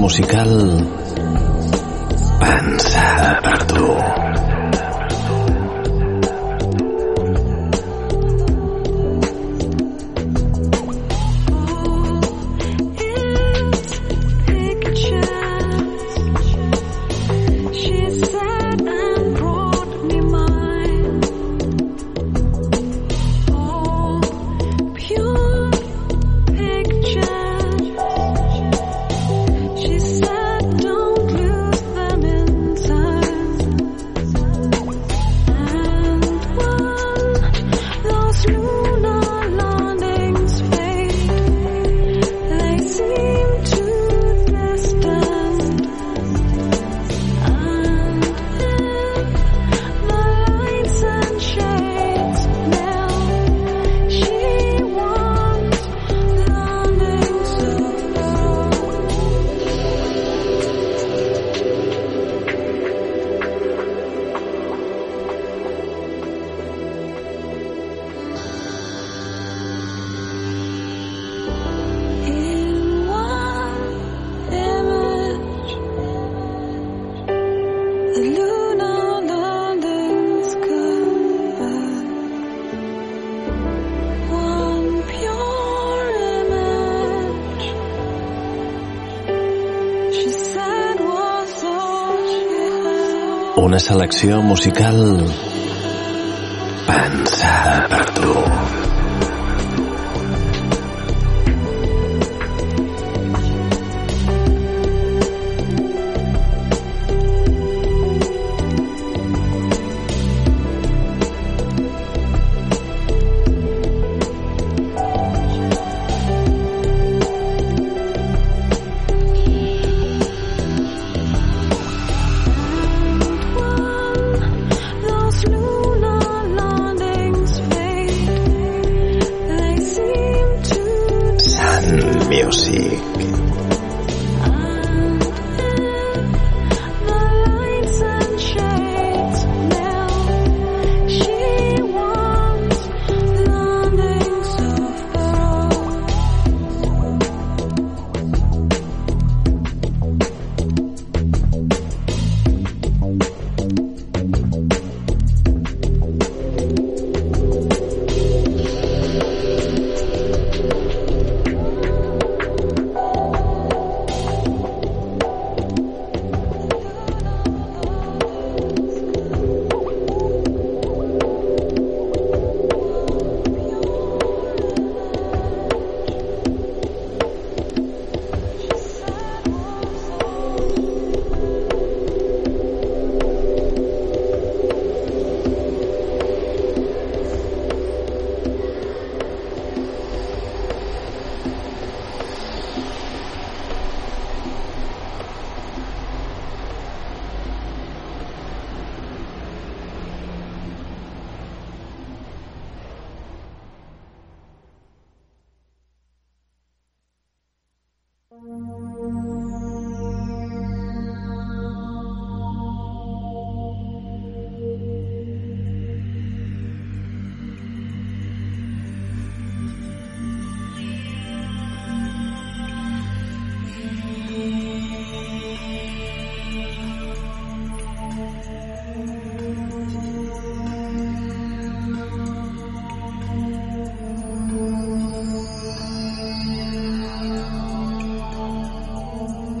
musical selecció musical.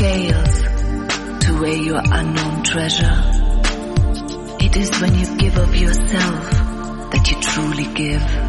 scales to weigh your unknown treasure. It is when you give of yourself that you truly give.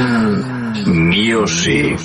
Mm. Music.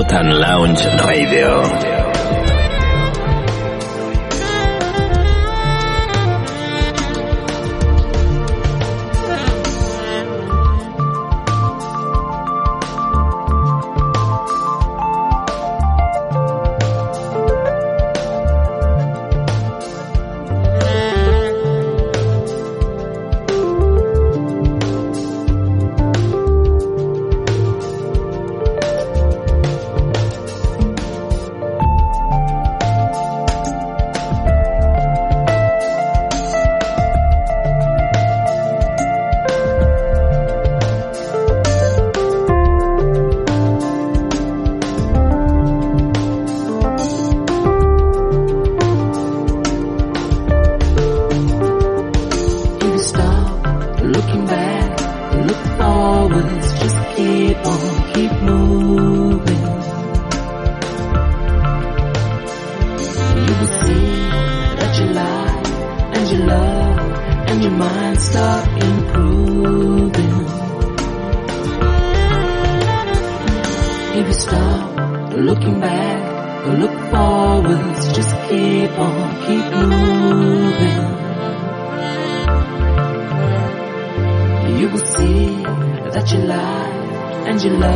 Out and Lounge Radio.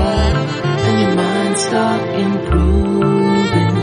And your mind start improving.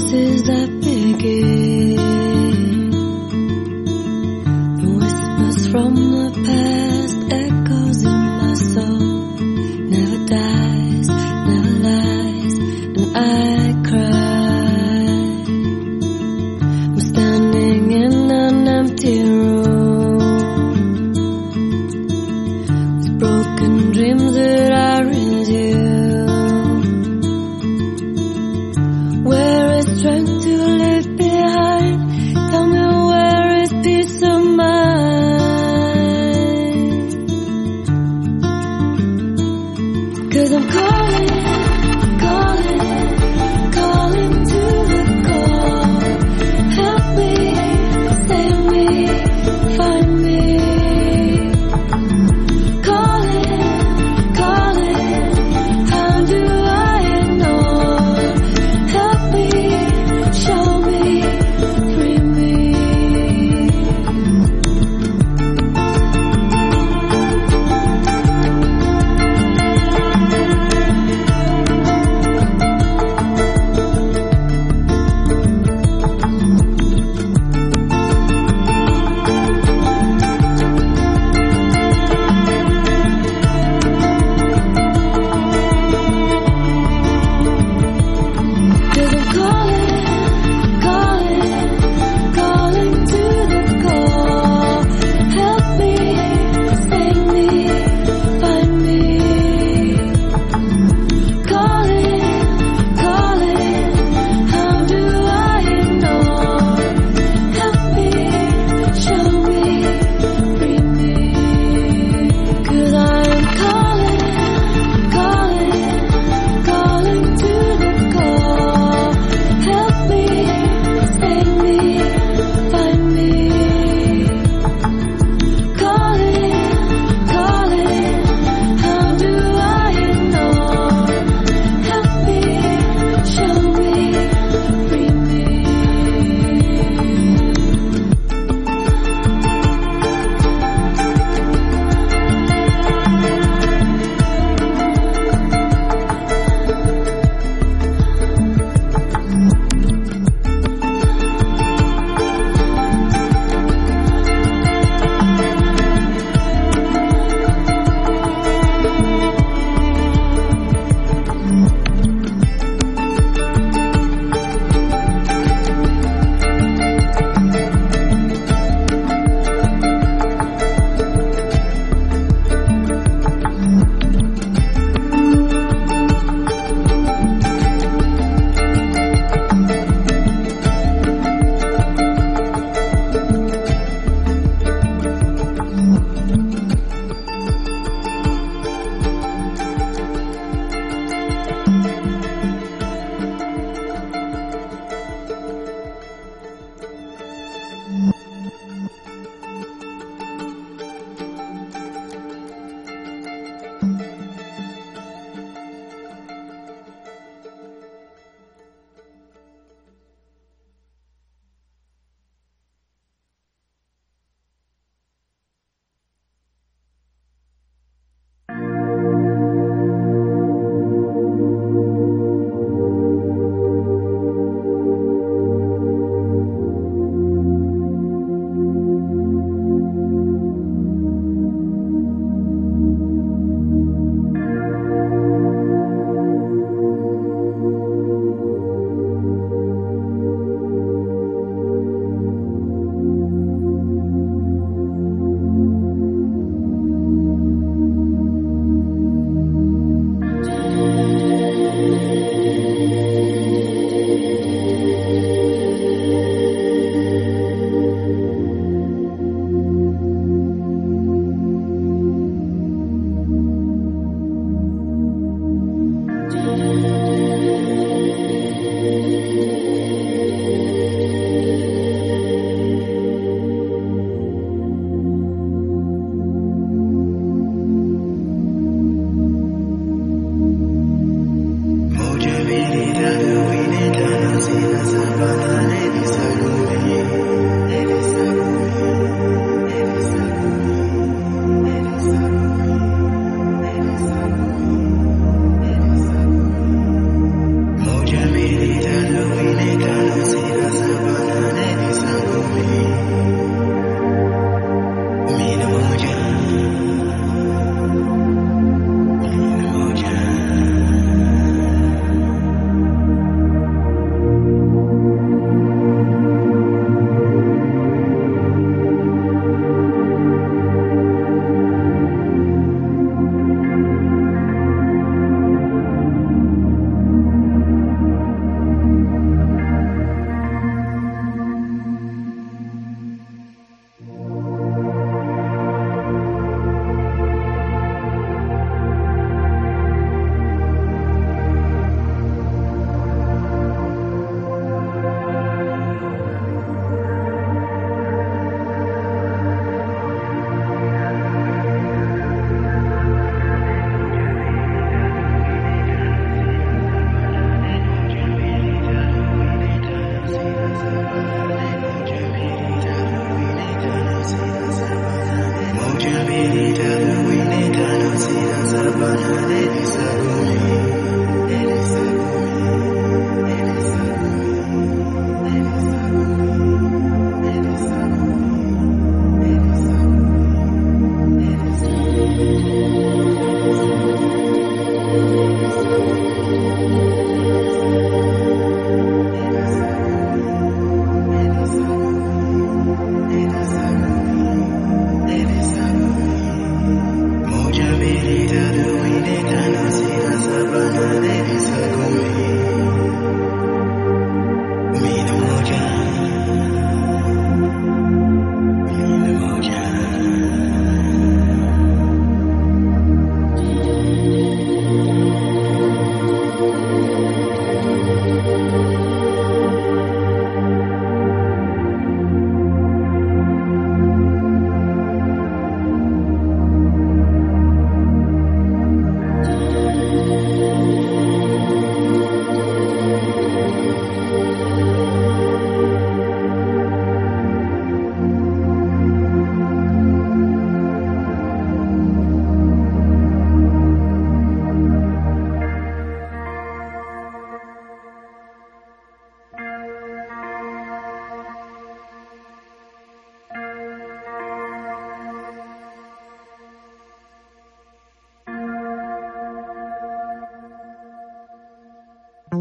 voices that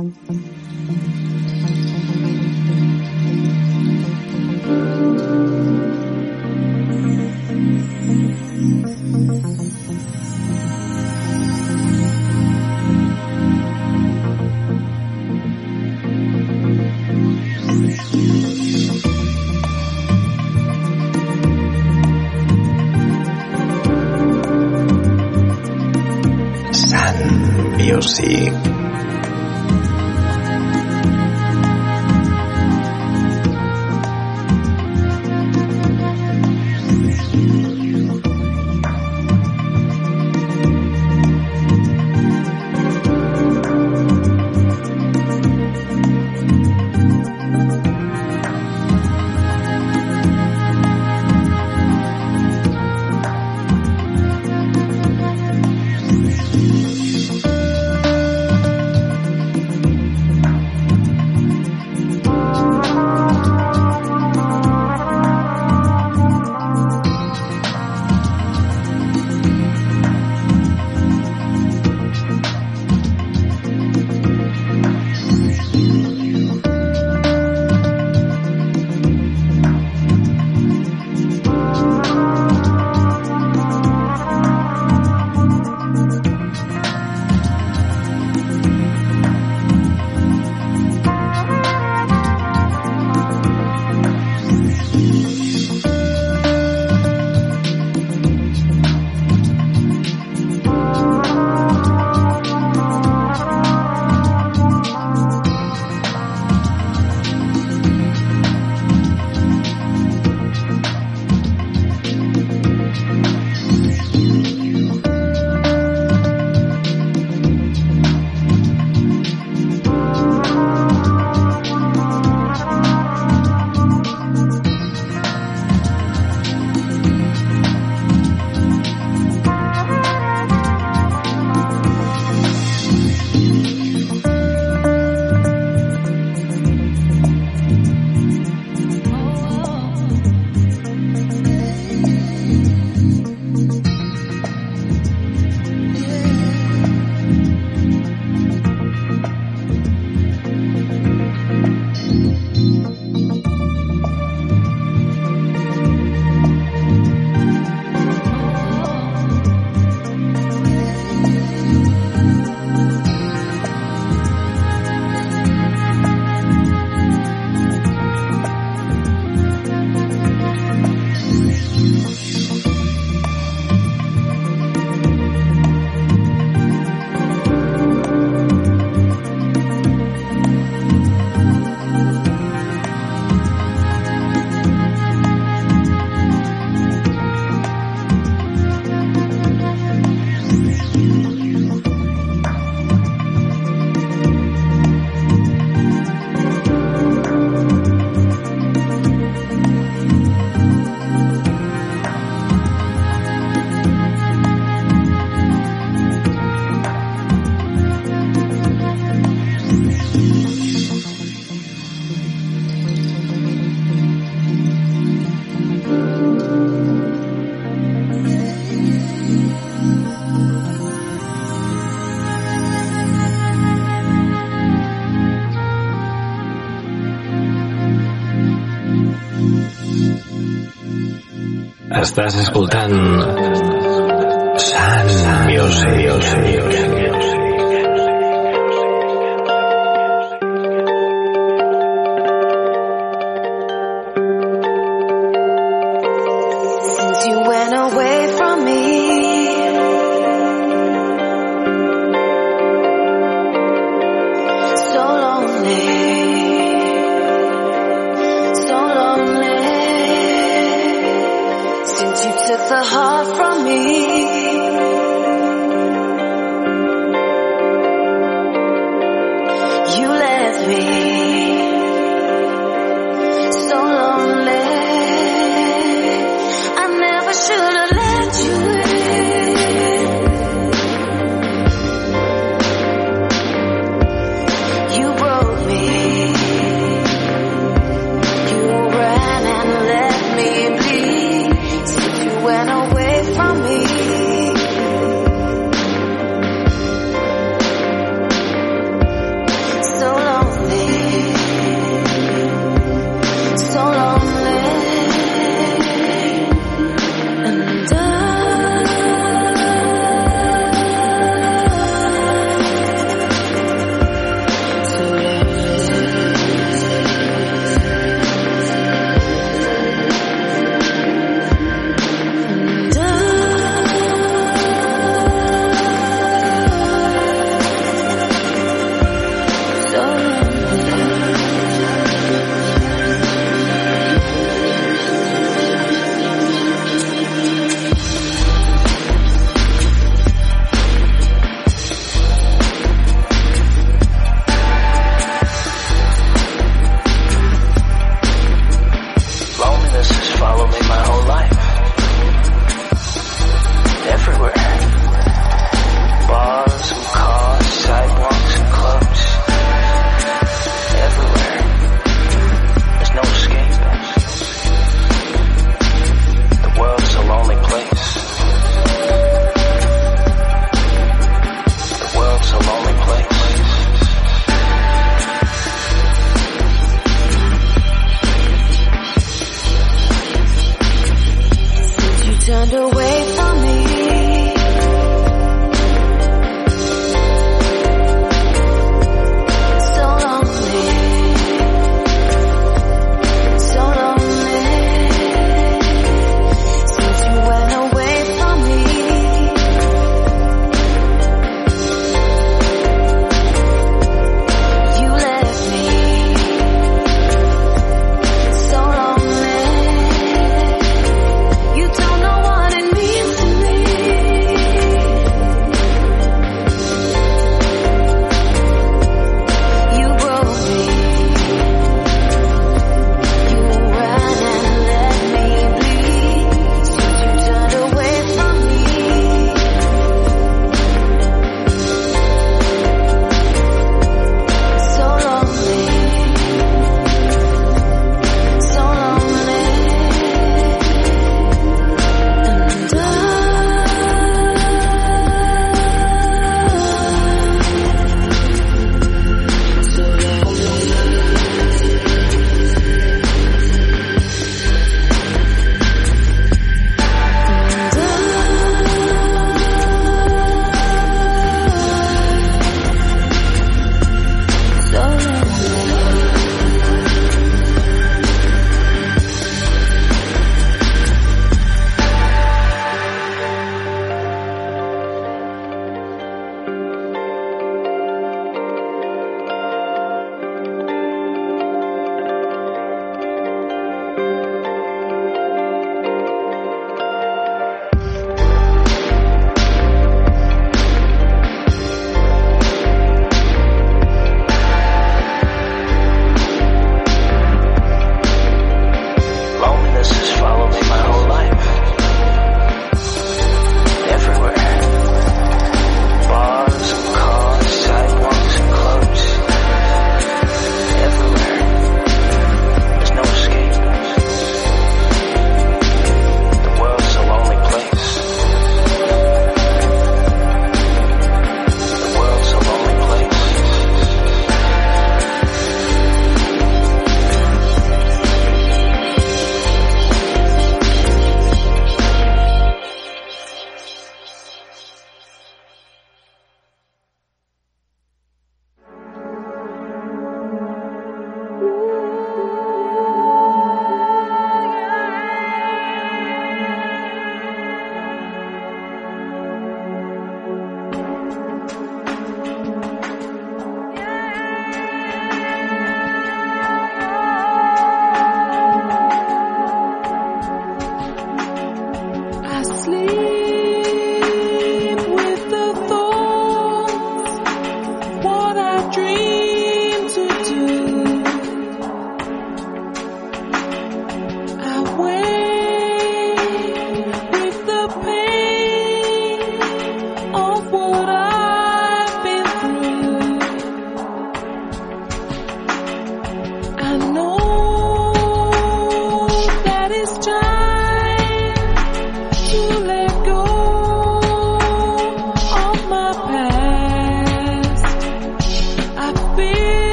Sun Music. Estàs escoltant Sun Music.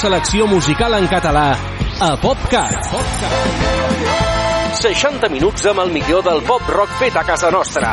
selecció musical en català a PopCat. PopCat. 60 minuts amb el millor del pop rock fet a casa nostra.